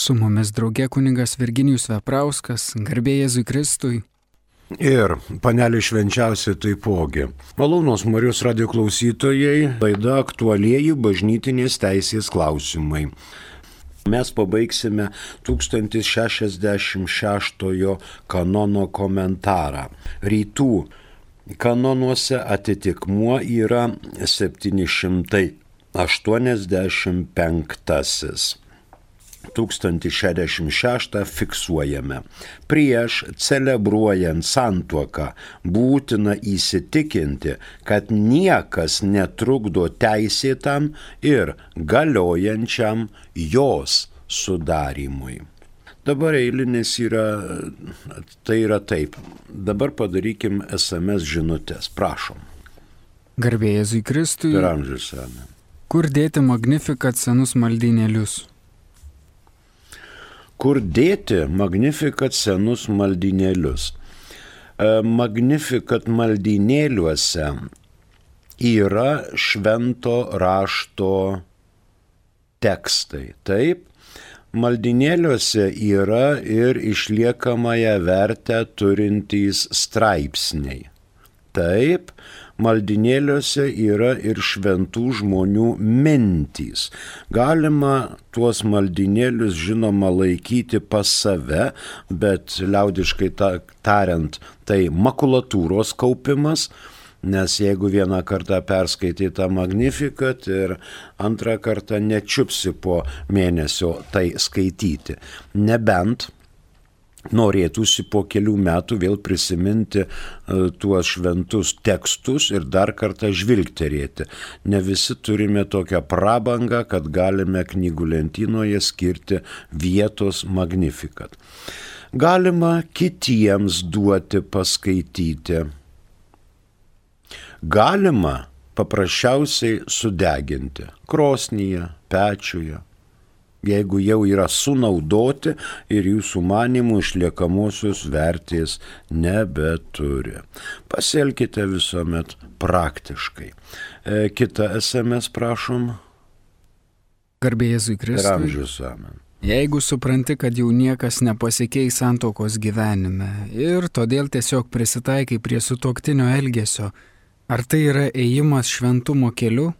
Su mumis draugė kuningas Virginijus Veprauskas, garbė Jėzui Kristui. Ir panelį švenčiausia taipogi. Malūnos Marijos radio klausytojai, laida aktualieji bažnytinės teisės klausimai. Mes pabaigsime 1066 kanono komentarą. Rytų kanonuose atitikmuo yra 785. 1066 fiksuojame. Prieš celebruojant santuoką būtina įsitikinti, kad niekas netrukdo teisėtam ir galiojančiam jos sudarimui. Dabar eilinis yra, tai yra taip. Dabar padarykim SMS žinutės, prašom. Garbė Jėzui Kristui. Ir amžius amen. Kur dėti magnifikat senus maldynėlius? Kur dėti magnifikat senus maldinėlius. Magnifikat maldinėliuose yra švento rašto tekstai. Taip, maldinėliuose yra ir išliekamąją vertę turintys straipsniai. Taip, maldinėliuose yra ir šventų žmonių mintys. Galima tuos maldinėlius žinoma laikyti pas save, bet liaudiškai ta, tariant, tai makulatūros kaupimas. Nes jeigu vieną kartą perskaitai tą magnifikat ir antrą kartą nečiupsi po mėnesio tai skaityti. Nebent norėtųsi po kelių metų vėl prisiminti tuos šventus tekstus ir dar kartą žvilgterėti. Ne visi turime tokią prabangą, kad galime knygų lentynoje skirti vietos magnifikat. Galima kitiems duoti paskaityti. Galima paprasčiausiai sudeginti krosnyje, pečiuje, jeigu jau yra sunaudoti ir jūsų manimų išliekamosios vertės nebeturi. Pasielkite visuomet praktiškai. E, kita SMS prašom. Garbė Jėzui Ir Kristui. amžius amen. Jeigu supranti, kad jau niekas nepasikeis santokos gyvenime ir todėl tiesiog prisitaikai prie sutoktinio elgesio, ar tai yra ėjimas šventumo keliu?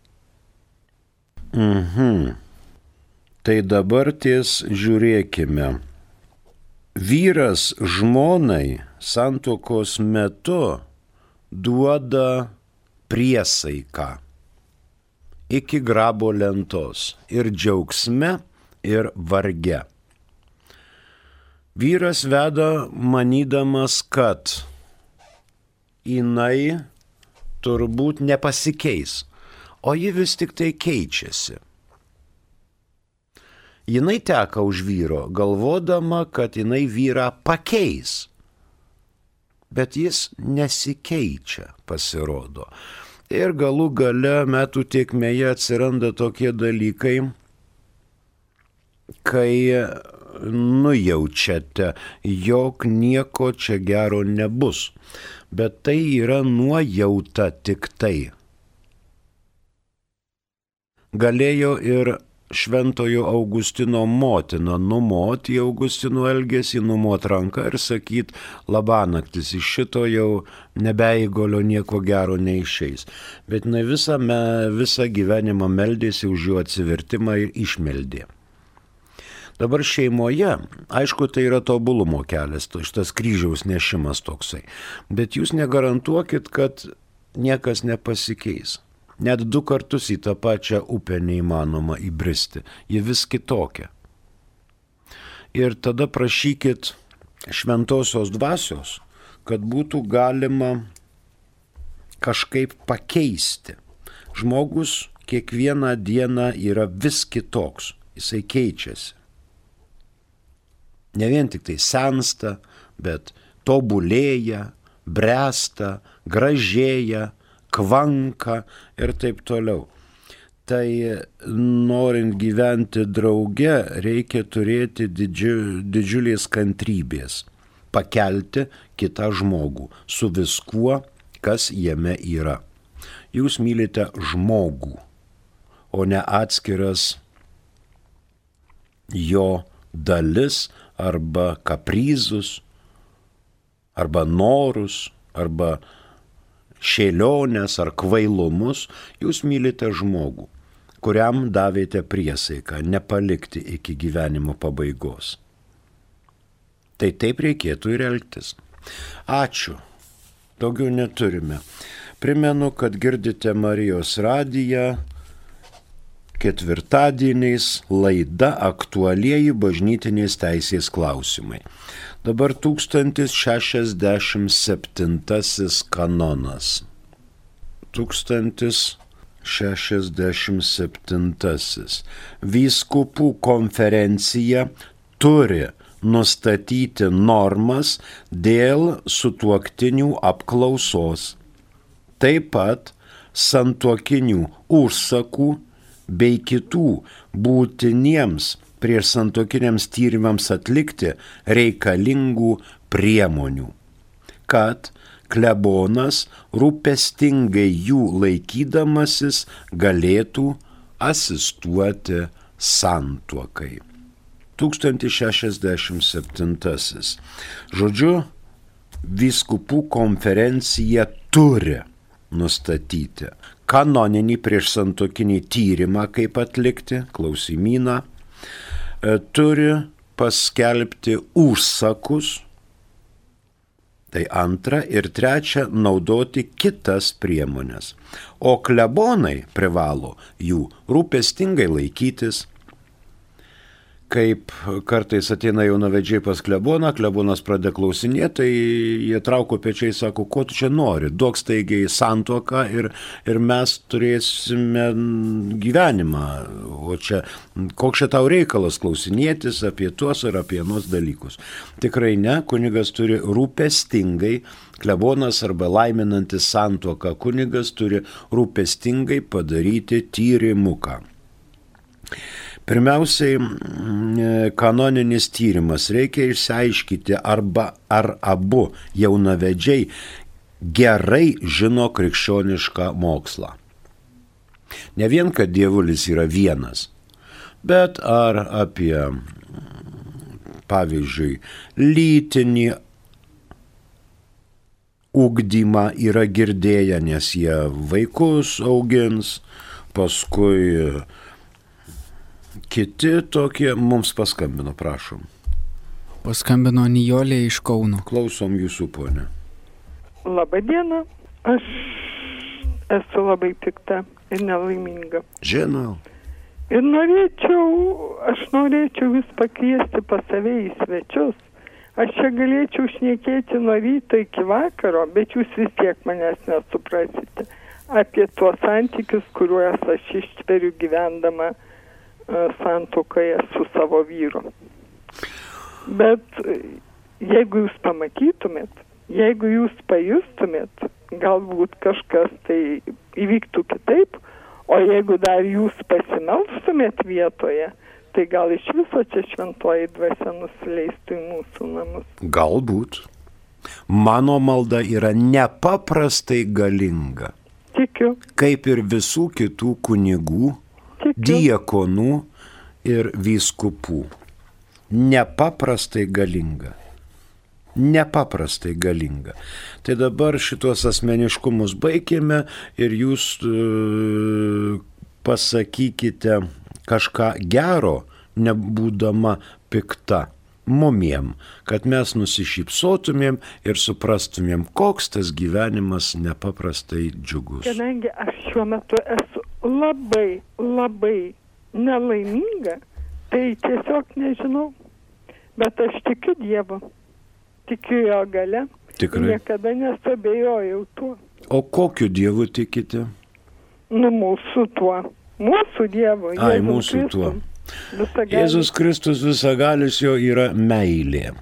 Mhm. Tai dabar ties žiūrėkime. Vyras žmonai santokos metu duoda priesaiką iki grabo lentos ir džiaugsme, ir varge. Vyras veda manydamas, kad jinai turbūt nepasikeis, o ji vis tik tai keičiasi. Jinai teka už vyro, galvodama, kad jinai vyrą pakeis. Bet jis nesikeičia, pasirodo. Ir galų gale metų tiekmėje atsiranda tokie dalykai, kai nujaučiate, jog nieko čia gero nebus. Bet tai yra nuojauta tik tai. Galėjo ir Šventojo Augustino motina numoti Augustino elgesį, numot ranką ir sakyt, labanaktis iš šito jau nebeigolio nieko gero neišeis. Bet ne visą, visą gyvenimą meldėsi už jų atsivertimą ir išmeldė. Dabar šeimoje, aišku, tai yra tobulumo kelias, to šitas kryžiaus nešimas toksai. Bet jūs negarantuokit, kad niekas nepasikeis. Net du kartus į tą pačią upę neįmanoma įbristi. Ji vis kitokia. Ir tada prašykit šventosios dvasios, kad būtų galima kažkaip pakeisti. Žmogus kiekvieną dieną yra vis kitoks, jisai keičiasi. Ne vien tik tai sensta, bet tobulėja, bręsta, gražėja, kvanka ir taip toliau. Tai norint gyventi drauge, reikia turėti didžiu, didžiulės kantrybės, pakelti kitą žmogų su viskuo, kas jame yra. Jūs mylite žmogų, o ne atskiras jo dalis arba kaprizus, arba norus, arba šėlionės ar kvailumus, jūs mylite žmogų, kuriam davėte priesaiką nepalikti iki gyvenimo pabaigos. Tai taip reikėtų ir elgtis. Ačiū. Daugiau neturime. Primenu, kad girdite Marijos radiją ketvirtadieniais laida aktualieji bažnytinės teisės klausimai. Dabar 1067 kanonas. 1067. Vyskupų konferencija turi nustatyti normas dėl sutuoktinių apklausos. Taip pat santuokinių užsakų bei kitų būtiniems prieš santokiniams tyrimams atlikti reikalingų priemonių, kad klebonas rūpestingai jų laikydamasis galėtų asistuoti santuokai. 1067. Žodžiu, viskupų konferencija turi nustatyti kanoninį prieš santokinį tyrimą, kaip atlikti, klausimyną, E, turi paskelbti užsakus. Tai antra ir trečia naudoti kitas priemonės. O klebonai privalo jų rūpestingai laikytis, kaip kartais ateina jaunavedžiai pas kleboną, klebonas pradeda klausinėti, tai jie trauko pečiai, sako, ko tu čia nori, duok staigiai santuoką ir, ir mes turėsime gyvenimą. O čia, koks čia tau reikalas klausinėtis apie tuos ar apie nuos dalykus. Tikrai ne, kunigas turi rūpestingai klebonas arba laiminantis santuoką kunigas turi rūpestingai padaryti tyrimuką. Pirmiausiai, mm, kanoninis tyrimas. Reikia išsiaiškyti, arba ar abu jaunavedžiai gerai žino krikščionišką mokslą. Ne vien, kad dievulis yra vienas, bet ar apie, pavyzdžiui, lytinį ugdymą yra girdėję, nes jie vaikus augins, paskui Kiti tokie mums paskambino, prašom. Paskambino Nijolė iš Kauno. Klausom jūsų, ponė. Labadiena, aš esu labai pikta ir nelaiminga. Žinau. Ir norėčiau, aš norėčiau vis pakviesti pas save į svečius. Aš čia galėčiau šnekėti nuo ryto iki vakaro, bet jūs vis tiek manęs nesuprasite apie tuos santykius, kuriuos aš ištveriu gyvendama santokoje su savo vyru. Bet jeigu jūs pamatytumėt, jeigu jūs pajustumėt, galbūt kažkas tai įvyktų kitaip, o jeigu dar jūs pasimelstumėt vietoje, tai gal iš viso čia šventoji dvasia nusileistų į mūsų namus. Galbūt. Mano malda yra nepaprastai galinga. Tikiu. Kaip ir visų kitų kunigų, diekonų ir vyskupų. Nepaprastai galinga. Nepaprastai galinga. Tai dabar šitos asmeniškumus baigėme ir jūs uh, pasakykite kažką gero, nebūdama pikta mumiem, kad mes nusišypsotumėm ir suprastumėm, koks tas gyvenimas nepaprastai džiugus. Kadangi aš šiuo metu esu labai, labai nelaiminga, tai tiesiog nežinau. Bet aš tikiu Dievu, tikiu jo gale. Tikrai. Niekada nesabėjojau tuo. O kokiu Dievu tikite? Nu, mūsų tuo. Mūsų Dievu. Ai, Jėzum mūsų Kristum. tuo. Visagalis. Jėzus Kristus visagalis jo yra meilė.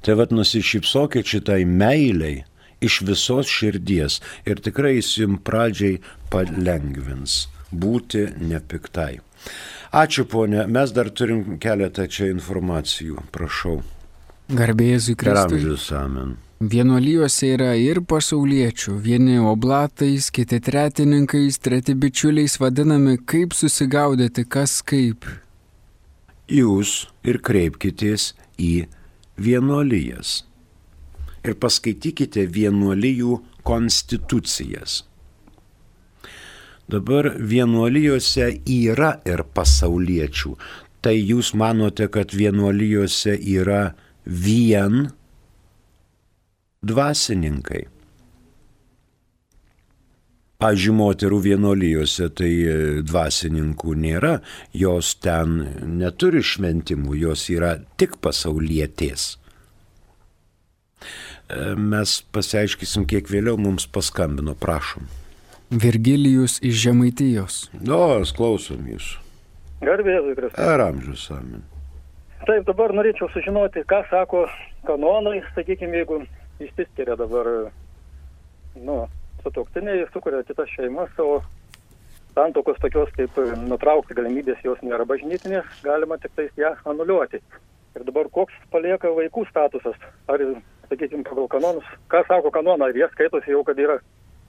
Tai vad nusišypsokit šitai meiliai iš visos širdies ir tikrai jis jums pradžiai palengvins būti nepiktai. Ačiū ponė, mes dar turim keletą čia informacijų, prašau. Garbėjai Kristui. Amžius amen. Vienuolijose yra ir pasauliečių, vieni oblatais, kiti tretininkais, treti bičiuliais vadinami, kaip susigaudyti, kas kaip. jūs ir kreipkitės į vienuolijas. Ir paskaitykite vienuolijų konstitucijas. Dabar vienuolijose yra ir pasauliečių. Tai jūs manote, kad vienuolijose yra vien dvasininkai. Pavyzdžiui, moterų vienuolijose tai e, dvasininkų nėra, jos ten neturi šventimų, jos yra tik pasaulietės. Mes pasiaiškysim kiek vėliau, mums paskambino, prašom. Virgilijus iš Žemaitijos. Nu, aš klausom jūsų. Garbėzui Kristus. Ar amžius amen. Taip, dabar norėčiau sužinoti, ką sako kanonai, sakykime, jeigu išsiskiria dabar, nu, sutoktiniai sukuria kitas šeimas, o santokos tokios kaip nutraukti galimybės jos nėra bažnytinės, galima tik tais ją anuliuoti. Ir dabar koks palieka vaikų statusas, ar, sakykime, pagal kanonus, ką sako kanonai, ar jie skaitosi jau, kad yra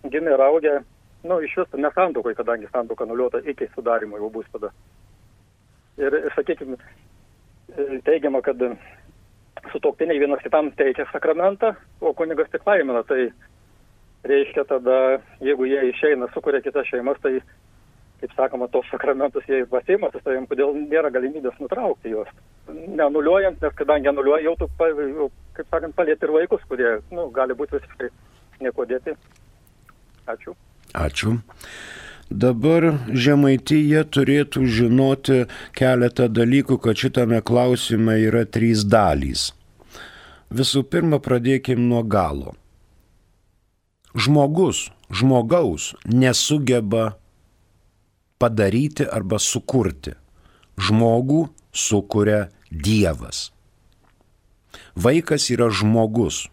gimę ir augę, nu, iš vis nesantokai, kadangi santoka anuliuota iki sudarimo jau bus tada. Ir, sakykime, teigiama, kad sutoktiniai vienas kitam teikia sakramentą, o kunigas tik laimina, tai reiškia tada, jeigu jie išeina, sukuria kitas šeimas, tai, kaip sakoma, tos sakramentus jie pasiima su savim, kodėl nėra galimybės nutraukti juos. Nenuliuojant, nes kadangi anuliuoja, jau tu, kaip sakant, palėti ir vaikus, kurie, nu, gali būti visiškai nieko dėti. Ačiū. Ačiū. Dabar žemaityje turėtų žinoti keletą dalykų, kad šitame klausime yra trys dalys. Visų pirma, pradėkim nuo galo žmogus, žmogaus nesugeba padaryti arba sukurti. Žmogų sukuria Dievas. Vaikas yra žmogus.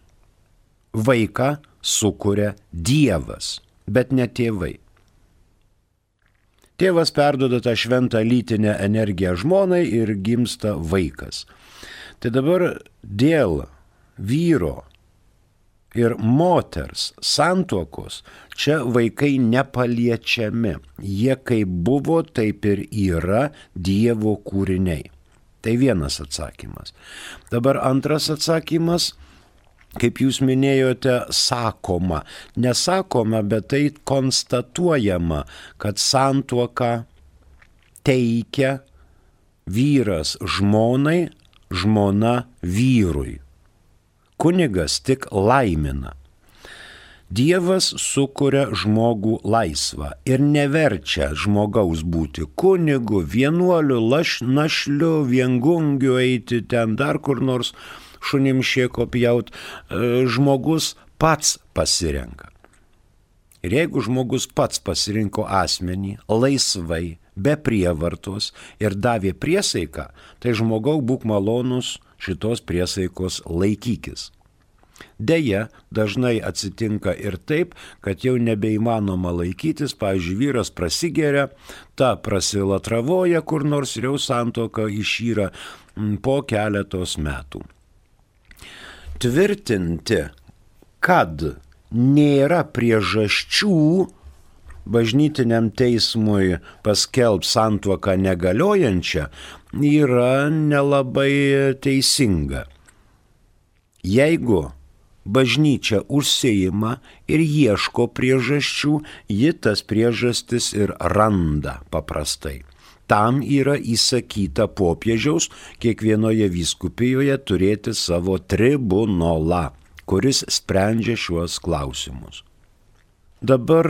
Vaiką sukuria Dievas, bet ne tėvai. Tėvas perdoda tą šventą lytinę energiją žmonai ir gimsta vaikas. Tai dabar dėl vyro ir moters santuokos, čia vaikai nepaliečiami. Jie kaip buvo, taip ir yra Dievo kūriniai. Tai vienas atsakymas. Dabar antras atsakymas kaip jūs minėjote, sakoma. Nesakoma, bet tai konstatuojama, kad santuoka teikia vyras žmonai, žmona vyrui kunigas tik laimina. Dievas sukuria žmogų laisvą ir neverčia žmogaus būti kunigu, vienuoliu, laš, našliu, viengungiu eiti ten dar kur nors šunim šieko pjaut. E, žmogus pats pasirenka. Ir jeigu žmogus pats pasirinko asmenį laisvai, be prievartos ir davė priesaiką, tai žmogau būk malonus šitos priesaikos laikykis. Deja, dažnai atsitinka ir taip, kad jau nebeįmanoma laikytis, pavyzdžiui, vyras prasigeria, ta prasilatravoja kur nors ir jau santoka išyra mm, po keletos metų. Tvirtinti, kad nėra priežasčių bažnytiniam teismui paskelb santuoką negaliojančią, yra nelabai teisinga. Jeigu bažnyčia užsieima ir ieško priežasčių, ji tas priežastis ir randa paprastai. Tam yra įsakyta popiežiaus kiekvienoje vyskupijoje turėti savo tribunolą, kuris sprendžia šiuos klausimus. Dabar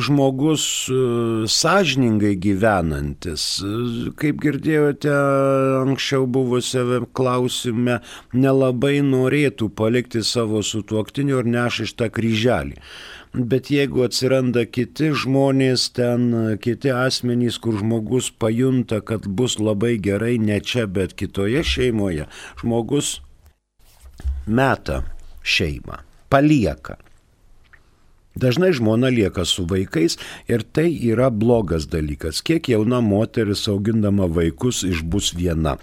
žmogus e, sąžiningai gyvenantis, e, kaip girdėjote anksčiau buvusiame klausime, nelabai norėtų palikti savo sutuoktinio ir nešištą kryželį. Bet jeigu atsiranda kiti žmonės ten, kiti asmenys, kur žmogus pajunta, kad bus labai gerai ne čia, bet kitoje šeimoje, žmogus meta šeimą, palieka Dažnai žmona lieka su vaikais ir tai yra blogas dalykas. Kiek jauna moteris augindama vaikus išbus viena.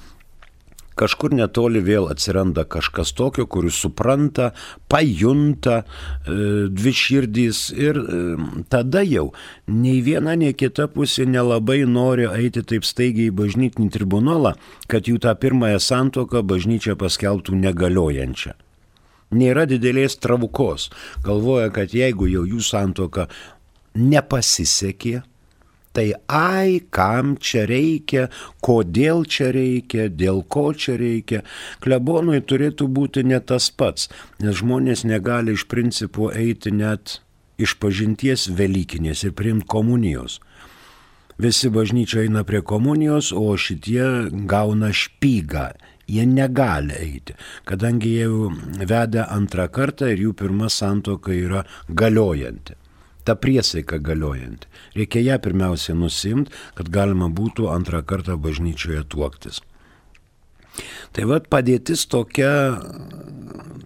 kažkur netoli vėl atsiranda kažkas tokio, kuris supranta, pajunta e, dvi širdys ir e, tada jau nei viena, nei kita pusė nelabai nori eiti taip staigiai į bažnytinį tribunolą, kad jų tą pirmąją santoką bažnyčia paskelbtų negaliojančią. Nėra didelės travukos. Galvoja, kad jeigu jau jų santoka nepasisekė, Tai ai, kam čia reikia, kodėl čia reikia, dėl ko čia reikia. Klebonui turėtų būti ne tas pats, nes žmonės negali iš principo eiti net iš pažinties Velykinės ir priimti komunijos. Visi bažnyčia eina prie komunijos, o šitie gauna špygą. Jie negali eiti, kadangi jie veda antrą kartą ir jų pirma santoka yra galiojanti ta priesaika galiojanti. Reikia ją pirmiausia nusimti, kad galima būtų antrą kartą bažnyčioje tuoktis. Tai vad padėtis tokia,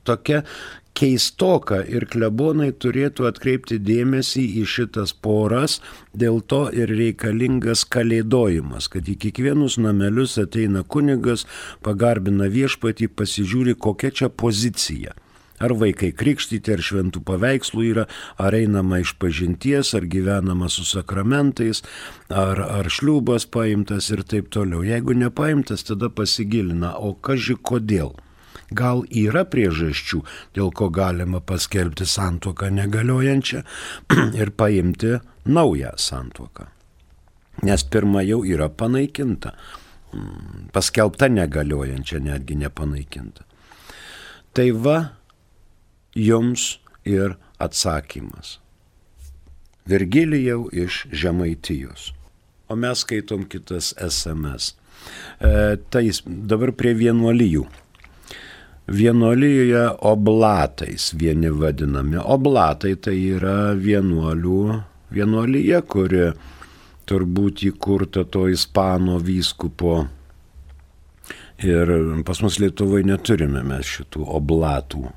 tokia keistoka ir klebonai turėtų atkreipti dėmesį į šitas poras, dėl to ir reikalingas kalėdojimas, kad į kiekvienus namelius ateina kunigas, pagarbina viešpatį, pasižiūri, kokia čia pozicija Ar vaikai krikštyti, ar šventų paveikslų yra, ar einama iš pažinties, ar gyvenama su sakramentais, ar, ar šliubas paimtas ir taip toliau. Jeigu nepaimtas, tada pasigilina, o kažkai kodėl. Gal yra priežasčių, dėl ko galima paskelbti santuoką negaliojančią ir paimti naują santuoką. Nes pirma jau yra panaikinta. Mm, paskelbta negaliojančia, netgi nepanaikinta. Tai va, jums ir atsakymas. Virgilijau iš Žemaitijos. O mes skaitom kitas SMS. E, tai dabar prie vienuolijų. Vienuolijoje oblatais vieni vadinami. Oblatai tai yra vienuolių vienuolyje, kuri turbūt įkurta to ispano vyskupo. Ir pas mus Lietuvoje neturime mes šitų oblatų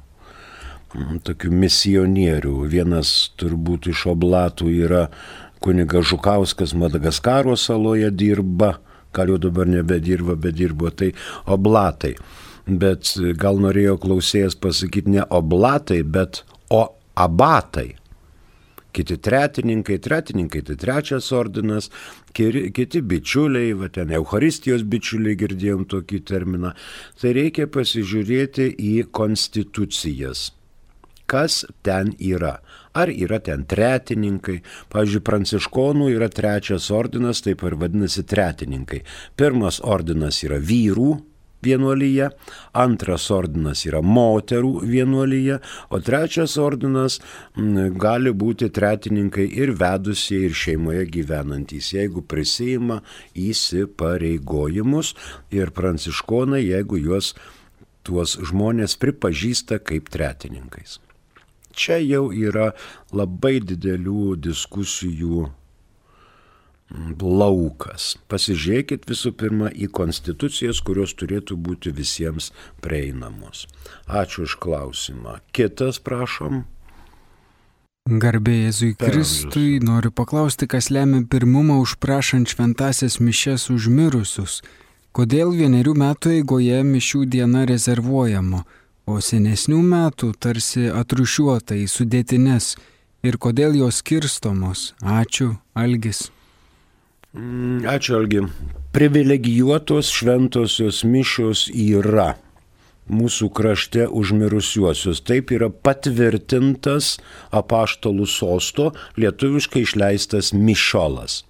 tokių misionierių. Vienas turbūt iš oblatų yra kuniga Žukauskas Madagaskaro saloje dirba, gal jau dabar nebedirba, bet dirbo tai oblatai. Bet gal norėjo klausėjas pasakyti ne oblatai, bet o abatai. Kiti tretininkai, tretininkai tai trečias ordinas, kiti bičiuliai, va ten Euharistijos bičiuliai girdėjom tokį terminą. Tai reikia pasižiūrėti į konstitucijas kas ten yra. Ar yra ten tretininkai, pavyzdžiui, pranciškonų yra trečias ordinas, taip ir vadinasi tretininkai. Pirmas ordinas yra vyrų vienuolyje, antras ordinas yra moterų vienuolyje, o trečias ordinas m, gali būti tretininkai ir vedusieji, ir šeimoje gyvenantys, jeigu prisima įsipareigojimus ir pranciškonai, jeigu juos tuos žmonės pripažįsta kaip tretininkais čia jau yra labai didelių diskusijų laukas. Pasižiūrėkit visų pirma į konstitucijas, kurios turėtų būti visiems prieinamos. Ačiū už klausimą. Kitas, prašom. Garbė Jėzui Kristui noriu paklausti, kas lemia pirmumą užprašant šventasias mišes užmirusius. Kodėl vienerių metų eigoje mišių diena rezervuojama? O senesnių metų tarsi atrušiuota į sudėtines ir kodėl jos skirstomos. Ačiū, Algis. Mm, ačiū, Algi. Privilegijuotos šventosios mišios yra mūsų krašte užmirusiuosius. Taip yra patvirtintas apaštalų sosto lietuviškai išleistas mišolas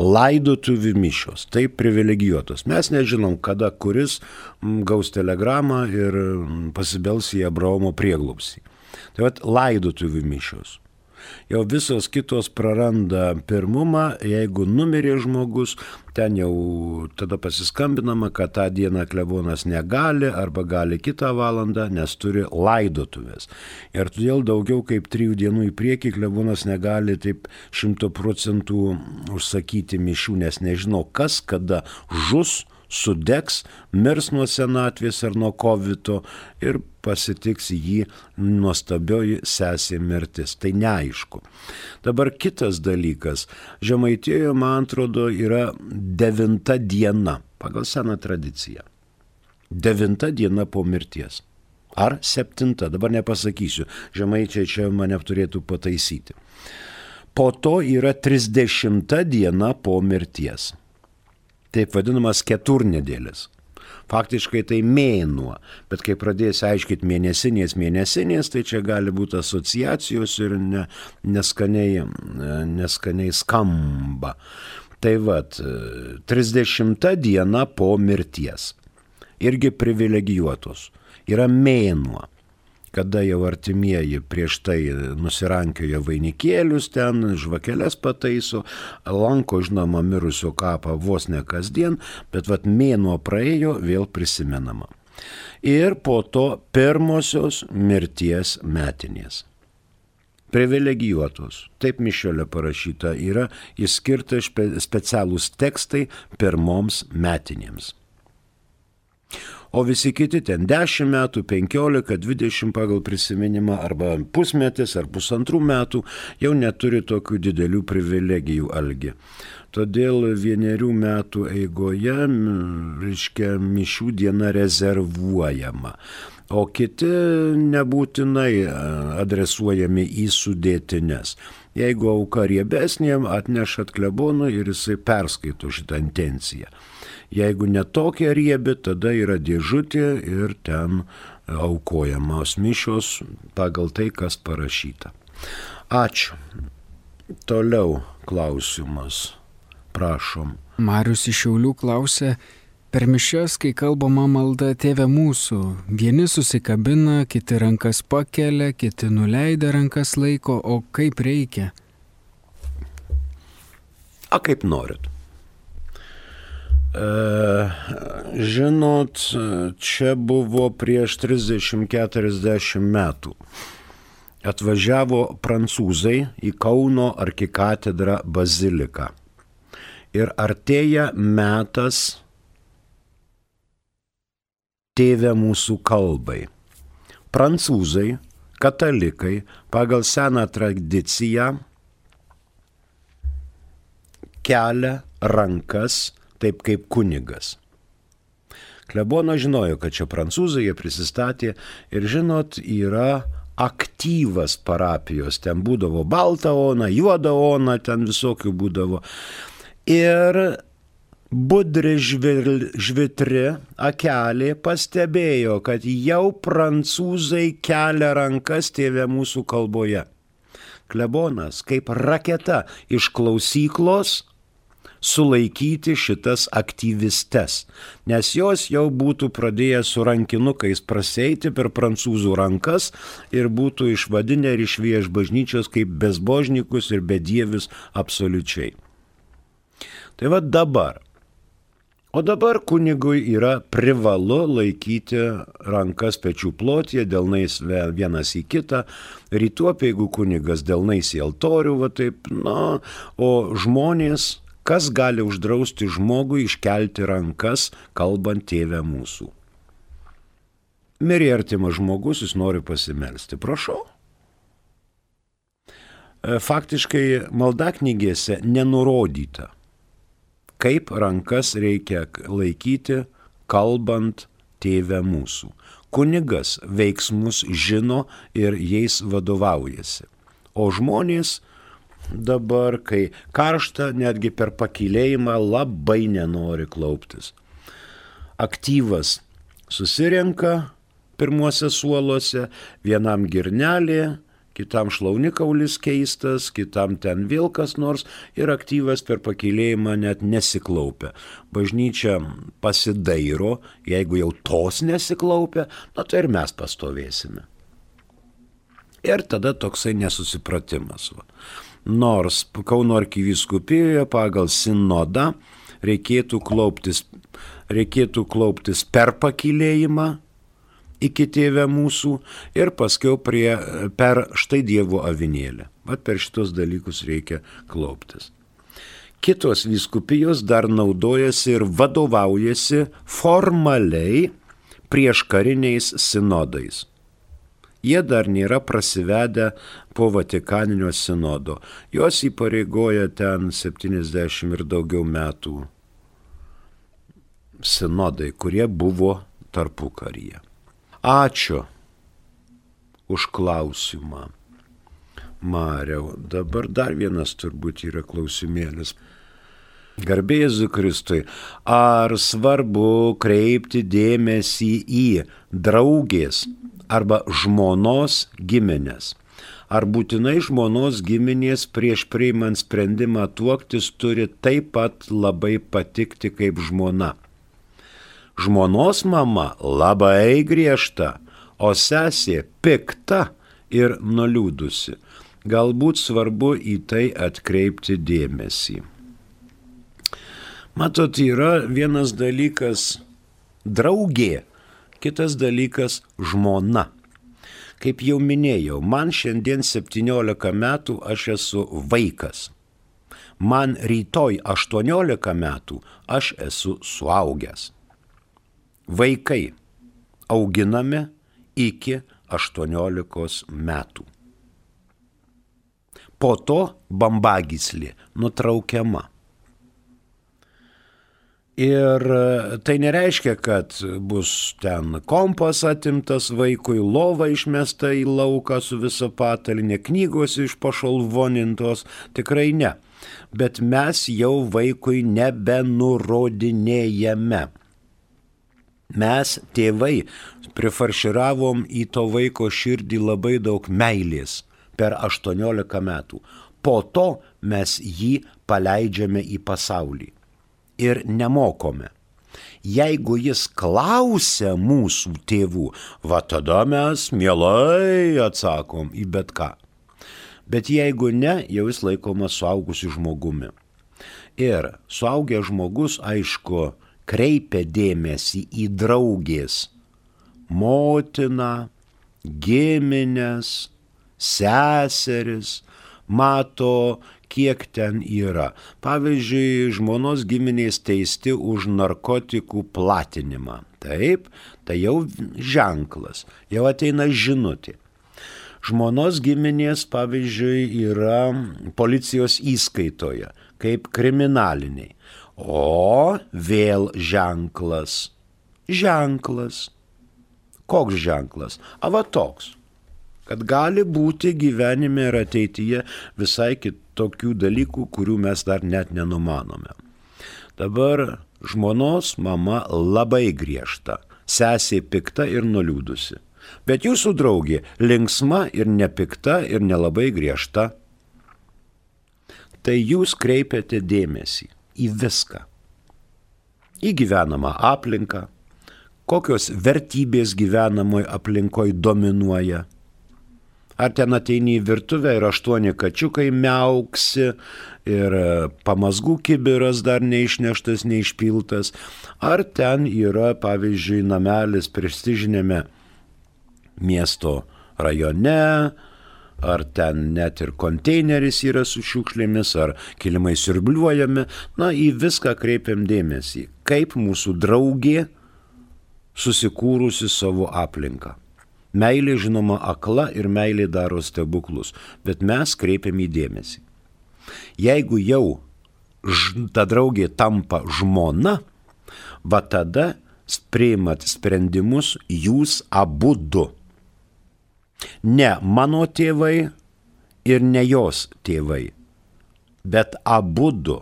laidotuvių mišios, taip privilegijuotos. Mes nežinom, kada kuris gaus telegramą ir pasibels į Abraomo prieglupsį. Tai vad laidotuvių mišios jau visos kitos praranda pirmumą, jeigu numirė žmogus, ten jau tada pasiskambinama, kad tą dieną klebonas negali arba gali kitą valandą, nes turi laidotuvės. Ir todėl daugiau kaip trijų dienų į priekį klebonas negali taip šimto procentų užsakyti mišių, nes nežino, kas kada žus sudegs, mirs nuo senatvės ar nuo kovito ir pasitiks jį nuostabioji sesė mirtis. Tai neaišku. Dabar kitas dalykas. Žemaitėje, man atrodo, yra devinta diena pagal seną tradiciją. devinta diena po mirties. Ar septinta, dabar nepasakysiu, žemaičiai čia mane turėtų pataisyti. Po to yra trisdešimta diena po mirties. Taip vadinamas keturnedėlis. Faktiškai tai mėnuo, bet kai pradėsi aiškinti mėnesinės, mėnesinės, tai čia gali būti asociacijos ir ne, neskaniai, neskaniai skamba. Tai vad, 30 diena po mirties. Irgi privilegijuotos. Yra mėnuo kada jau artimieji prieš tai nusirankioja vainikėlius ten, žvakeles pataiso, lanko žinoma mirusio kapą vos ne kasdien, bet vad mėnuo praėjo, vėl prisimenama. Ir po to pirmosios mirties metinės. Privilegijuotos, taip mišelė parašyta, yra įskirta specialūs tekstai pirmoms metinėms o visi kiti ten 10 metų, 15, 20 pagal prisiminimą arba pusmetis ar pusantrų metų jau neturi tokių didelių privilegijų algi. Todėl vienerių metų eigoje, reiškia, mišių diena rezervuojama o kiti nebūtinai adresuojami į sudėtines. Jeigu auka riebesnė, atnešat klebonui ir jisai perskaito šitą intenciją. Jeigu netokia riebi, tada yra dėžutė ir ten aukojamos mišios pagal tai, kas parašyta. Ačiū. Toliau klausimas. Prašom. Marius iš Šiaulių klausė, per mišes, kai kalbama malda tėvė mūsų, vieni susikabina, kiti rankas pakelia, kiti nuleidę rankas laiko, o kaip reikia? A kaip norit. Žinot, čia buvo prieš 30-40 metų. Atvažiavo prancūzai į Kauno arkikatedrą baziliką. Ir artėja metas tėvė mūsų kalbai. Prancūzai, katalikai pagal seną tradiciją kelia rankas taip kaip kunigas. Klebono žinojo, kad čia prancūzai jie prisistatė ir žinot, yra aktyvas parapijos, ten būdavo balta ona, juoda ona, ten visokių būdavo. Ir budri žvitri akelė pastebėjo, kad jau prancūzai kelia rankas tėvė mūsų kalboje. Klebonas kaip raketa iš klausyklos sulaikyti šitas aktyvistes, nes jos jau būtų pradėję su rankinukais praseiti per prancūzų rankas ir būtų išvadinę ir išvėję iš bažnyčios kaip bezbožnikus ir bedievius absoliučiai. Tai va dabar. O dabar kunigui yra privalu laikyti rankas pečių plotie, delnais vienas į kitą, rytuopė, jeigu kunigas delnais į altorių, va taip, na, o žmonės Kas gali uždrausti žmogui iškelti rankas, kalbant tėvę mūsų? Mirė artimas žmogus, jis nori pasimelsti. Prašau. E, faktiškai maldaknygėse nenurodyta, kaip rankas reikia laikyti, kalbant tėvę mūsų. Kunigas veiksmus žino ir jais vadovaujasi. O žmonės dabar, kai karšta, netgi per pakilėjimą labai nenori klauptis. Aktyvas susirenka pirmuose suoluose, vienam girnelė, kitam šlaunikaulis keistas, kitam ten vėl kas nors ir aktyvas per pakilėjimą net nesiklaupia. Bažnyčia pasidairo, jeigu jau tos nesiklaupia, na tai ir mes pastovėsime. Ir tada toksai nesusipratimas. Va nors Kauno arkivyskupijoje pagal sinodą reikėtų klauptis, reikėtų klauptis per pakilėjimą iki tėvę mūsų ir paskiau prie, per štai Dievo avinėlę. Bet per šitos dalykus reikia klauptis. Kitos vyskupijos dar naudojasi ir vadovaujasi formaliai prieš kariniais sinodais jie dar nėra prasivedę po Vatikaninio sinodo. Jos įpareigoja ten 70 ir daugiau metų sinodai, kurie buvo tarpu karyje. Ačiū už klausimą. Mariau, dabar dar vienas turbūt yra klausimėlis. Garbėzu Kristui, ar svarbu kreipti dėmesį į draugės arba žmonos giminės? Ar būtinai žmonos giminės prieš priimant sprendimą tuoktis turi taip pat labai patikti kaip žmona? Žmonos mama labai griežta, o sesė pikta ir nuliūdusi. Galbūt svarbu į tai atkreipti dėmesį. Matot, yra vienas dalykas draugė, kitas dalykas žmona. Kaip jau minėjau, man šiandien 17 metų aš esu vaikas. Man rytoj 18 metų aš esu suaugęs. Vaikai auginami iki 18 metų. Po to bambagyslė nutraukiama. Ir e, tai nereiškia, kad bus ten kompas atimtas vaikui, lova išmesta į lauką su visa patalinė, knygos iš pašalvonintos, tikrai ne. Bet mes jau vaikui nebenurodinėjame. Mes, tėvai, prifarširavom į to vaiko širdį labai daug meilės per 18 metų. Po to mes jį paleidžiame į pasaulį ir nemokome. Jeigu jis klausia mūsų tėvų, va tada mes mielai atsakom į bet ką. Bet jeigu ne, jau jis laikomas suaugusiu žmogumi. Ir suaugęs žmogus, aišku, kreipia dėmesį į draugės, motiną, giminės, seseris, mato kiek ten yra. Pavyzdžiui, žmonos giminės teisti už narkotikų platinimą. Taip, tai jau ženklas, jau ateina žinutė. Žmonos giminės, pavyzdžiui, yra policijos įskaitoje, kaip kriminaliniai. O vėl ženklas. Ženklas. Koks ženklas? Ava toks kad gali būti gyvenime ir ateityje visai kitokių dalykų, kurių mes dar net nenumanome. Dabar žmonos mama labai griežta, sesė pikta ir nuliūdusi. Bet jūsų draugė linksma ir nepikta ir nelabai griežta. Tai jūs kreipiate dėmesį į viską. Į gyvenamą aplinką, kokios vertybės gyvenamoje aplinkoje dominuoja Ar ten ateini į virtuvę ir aštuoni kačiukai meauksi ir e, pamasgų kibiras dar neišneštas, neišpiltas. Ar ten yra, pavyzdžiui, namelis prestižinėme miesto rajone, ar ten net ir konteineris yra su šiukšlėmis, ar kilimai sirbliuojami. Na, į viską kreipiam dėmesį. Kaip mūsų draugė susikūrusi savo aplinką. Meilė žinoma akla ir meilė daro stebuklus, bet mes kreipiam į dėmesį. Jeigu jau ta draugė tampa žmona, va tada priimat sprendimus jūs abu du. Ne mano tėvai ir ne jos tėvai, bet abu du.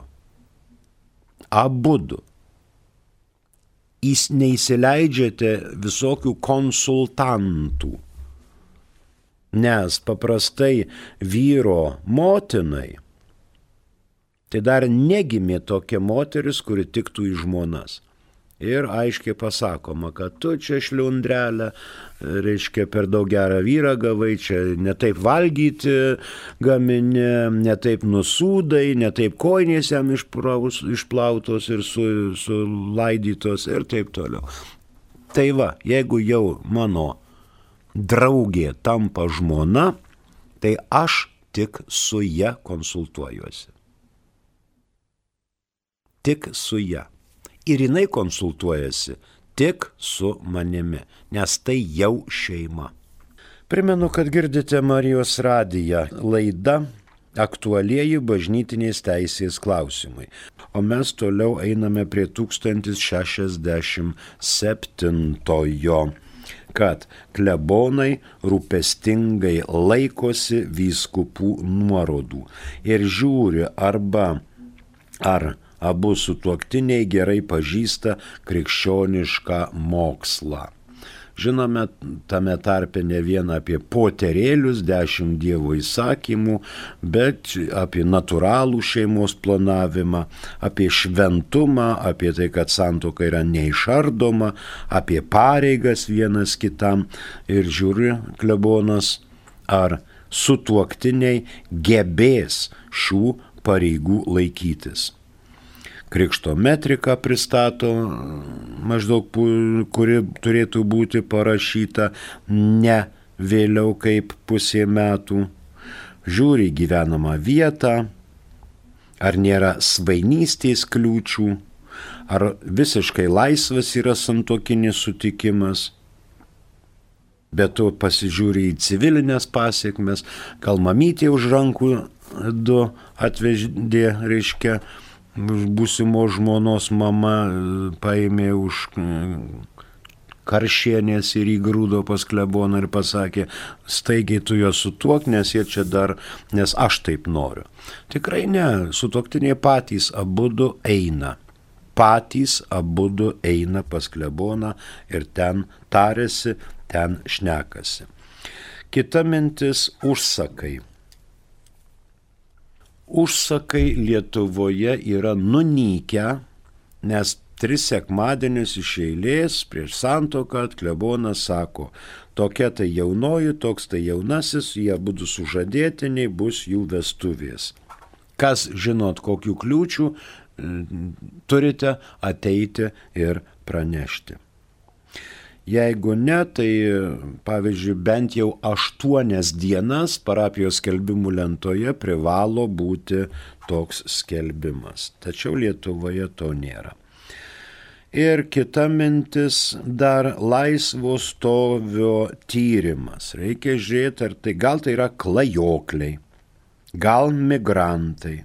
Abu du neįsileidžiate visokių konsultantų. Nes paprastai vyro motinai tai dar negimė tokia moteris, kuri tiktų į žmonas ir aiškiai pasakoma, kad tu čia šliundrelė, reiškia per daug gerą vyrą gavai, čia netaip valgyti gamini, netaip nusūdai, netaip koinės jam išplautos ir su, sulaidytos ir taip toliau. Tai va, jeigu jau mano draugė tampa žmona, tai aš tik su ją konsultuojuosi. Tik su ją ir jinai konsultuojasi tik su manimi, nes tai jau šeima. Primenu, kad girdite Marijos radiją. Laida aktualieji bažnytinės teisės klausimai. O mes toliau einame prie 1067 kad klebonai rūpestingai laikosi vyskupų nuorodų ir žiūri arba ar abu sutuoktiniai gerai pažįsta krikščionišką mokslą. Žinome tame tarpe ne vieną apie poterėlius, dešimt dievo įsakymų, bet apie natūralų šeimos planavimą, apie šventumą, apie tai, kad santoka yra neišardoma, apie pareigas vienas kitam ir žiūri klebonas, ar sutuoktiniai gebės šių pareigų laikytis krikšto metrika pristato maždaug, kuri turėtų būti parašyta ne vėliau kaip pusė metų. Žiūri gyvenamą vietą, ar nėra svainystės kliūčių, ar visiškai laisvas yra santokinis sutikimas. Bet tu pasižiūri į civilinės pasiekmes, gal mamytė už rankų du atveždė, reiškia, būsimo žmonos mama e, paėmė už e, karšienės ir įgrūdo pas kleboną ir pasakė, staigiai tu juos sutuok, nes jie čia dar, nes aš taip noriu. Tikrai ne, sutuoktiniai patys abu du eina. Patys abu du eina pas kleboną ir ten tarėsi, ten šnekasi. Kita mintis - užsakai užsakai Lietuvoje yra nunykę, nes tris sekmadienius iš eilės prieš santoką klebonas sako, tokia tai jaunoji, toks tai jaunasis, jie būtų sužadėtiniai, bus jų vestuvės. Kas žinot, kokių kliūčių turite ateiti ir pranešti. Jeigu ne, tai pavyzdžiui, bent jau aštuonias dienas parapijos skelbimų lentoje privalo būti toks skelbimas. Tačiau Lietuvoje to nėra. Ir kita mintis dar laisvo stovio tyrimas. Reikia žiūrėti, ar tai gal tai yra klajokliai, gal migrantai,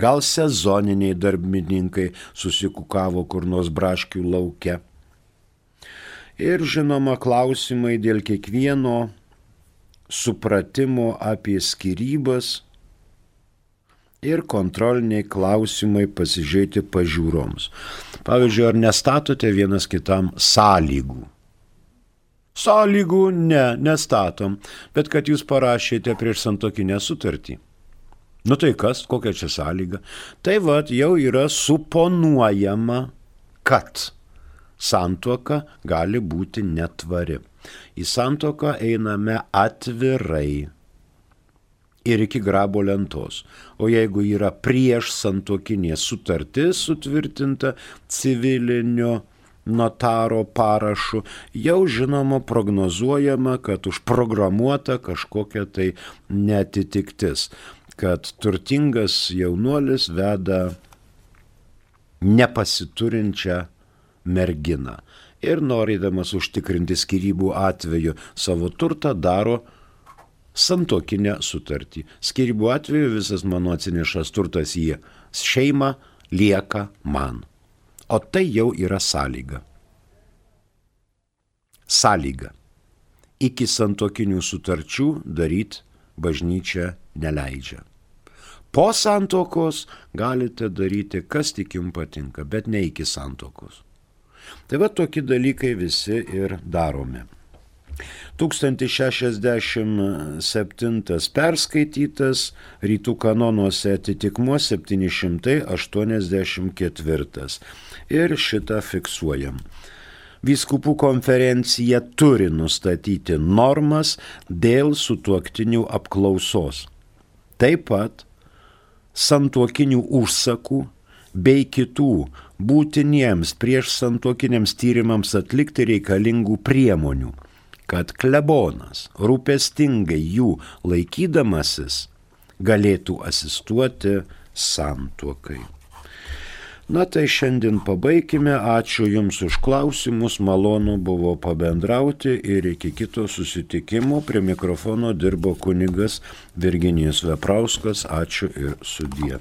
gal sezoniniai darbininkai susikukavo kur nors braškių laukia ir žinoma klausimai dėl kiekvieno supratimo apie skirybas ir kontroliniai klausimai pasižiūrėti pažiūroms. Pavyzdžiui, ar nestatote vienas kitam sąlygų? Sąlygų ne, nestatom, bet kad jūs parašėte prieš santokinę sutartį. Nu tai kas, kokia čia sąlyga? Tai vad jau yra suponuojama, kad santuoka gali būti netvari. Į santuoką einame atvirai ir iki grabo lentos. O jeigu yra prieš santuokinė sutartis sutvirtinta civilinio notaro parašu, jau žinoma prognozuojama, kad užprogramuota kažkokia tai netitiktis, kad turtingas jaunuolis veda nepasiturinčią merginą ir norėdamas užtikrinti skirybų atveju savo turtą daro santokinę sutartį. Skirybų atveju visas mano atsinešas turtas į šeimą lieka man. O tai jau yra sąlyga. Sąlyga. Iki santokinių sutarčių daryti bažnyčia neleidžia. Po santokos galite daryti, kas tik jums patinka, bet ne iki santokos. Tai va tokie dalykai visi ir daromi. 1067 perskaitytas rytų kanonuose atitikmuo 784 ir šitą fiksuojam. Vyskupų konferencija turi nustatyti normas dėl sutuoktinių apklausos. Taip pat santuokinių užsakų bei kitų būtiniems prieš santuokiniams tyrimams atlikti reikalingų priemonių, kad klebonas rūpestingai jų laikydamasis galėtų asistuoti santuokai. Na tai šiandien pabaikime. Ačiū Jums už klausimus, malonu buvo pabendrauti ir iki kito susitikimo prie mikrofono dirbo kunigas Virginijus Veprauskas. Ačiū ir sudie.